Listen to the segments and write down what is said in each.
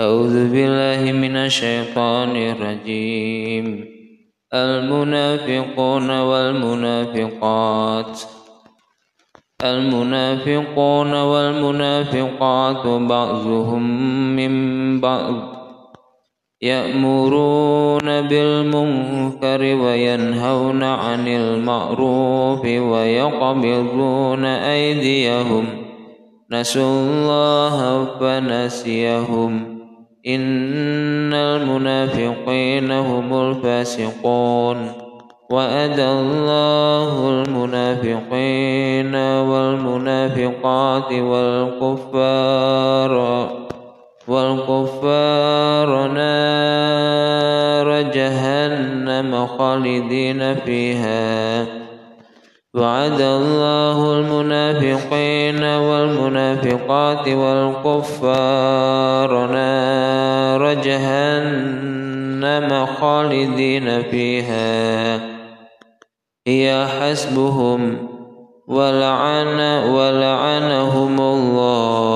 أعوذ بالله من الشيطان الرجيم. المنافقون والمنافقات. المنافقون والمنافقات بعضهم من بعض. يأمرون بالمنكر وينهون عن المعروف ويقبضون أيديهم. نسوا الله فنسيهم. إن المنافقين هم الفاسقون وأدى الله المنافقين والمنافقات والكفار والكفار نار جهنم خالدين فيها وعد الله المنافقين والمنافقات والكفار نار جهنم خالدين فيها. هي حسبهم ولعن ولعنهم الله.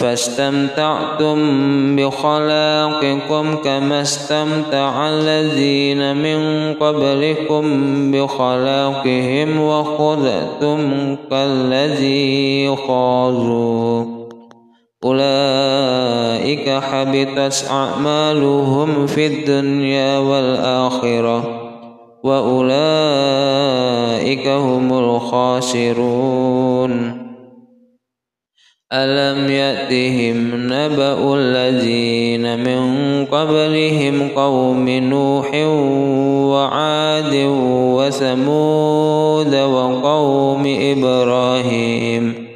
فاستمتعتم بخلاقكم كما استمتع الذين من قبلكم بخلاقهم وخذتم كالذي خاضوا. أولئك حبطت أعمالهم في الدنيا والآخرة وأولئك هم الخاسرون. ألم يأتهم نبأ الذين من قبلهم قوم نوح وعاد وثمود وقوم إبراهيم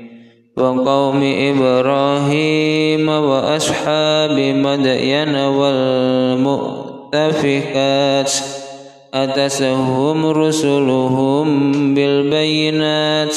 وقوم إبراهيم وأصحاب مدين والمؤتفكات أتسهم رسلهم بالبينات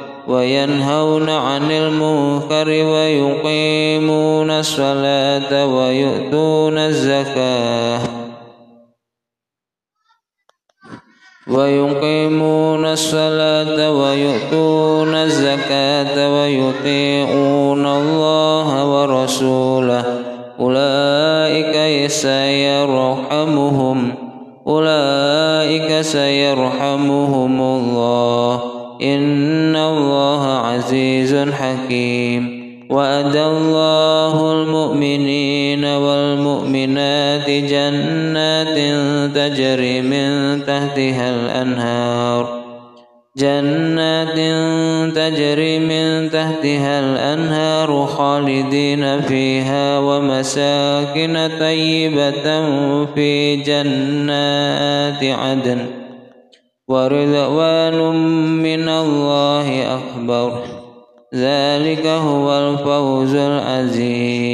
وينهون عن المنكر ويقيمون الصلاة ويؤتون الزكاة ويقيمون الصلاة ويؤتون الزكاة ويطيعون الله ورسوله. أولئك سيرحمهم أولئك سيرحمهم الله. إن الله عزيز حكيم وأدى الله المؤمنين والمؤمنات جنات تجري من تحتها الأنهار جنات تجري من تحتها الأنهار خالدين فيها ومساكن طيبة في جنات عدن ورضوان من الله أكبر. ذلك هو الفوز العظيم.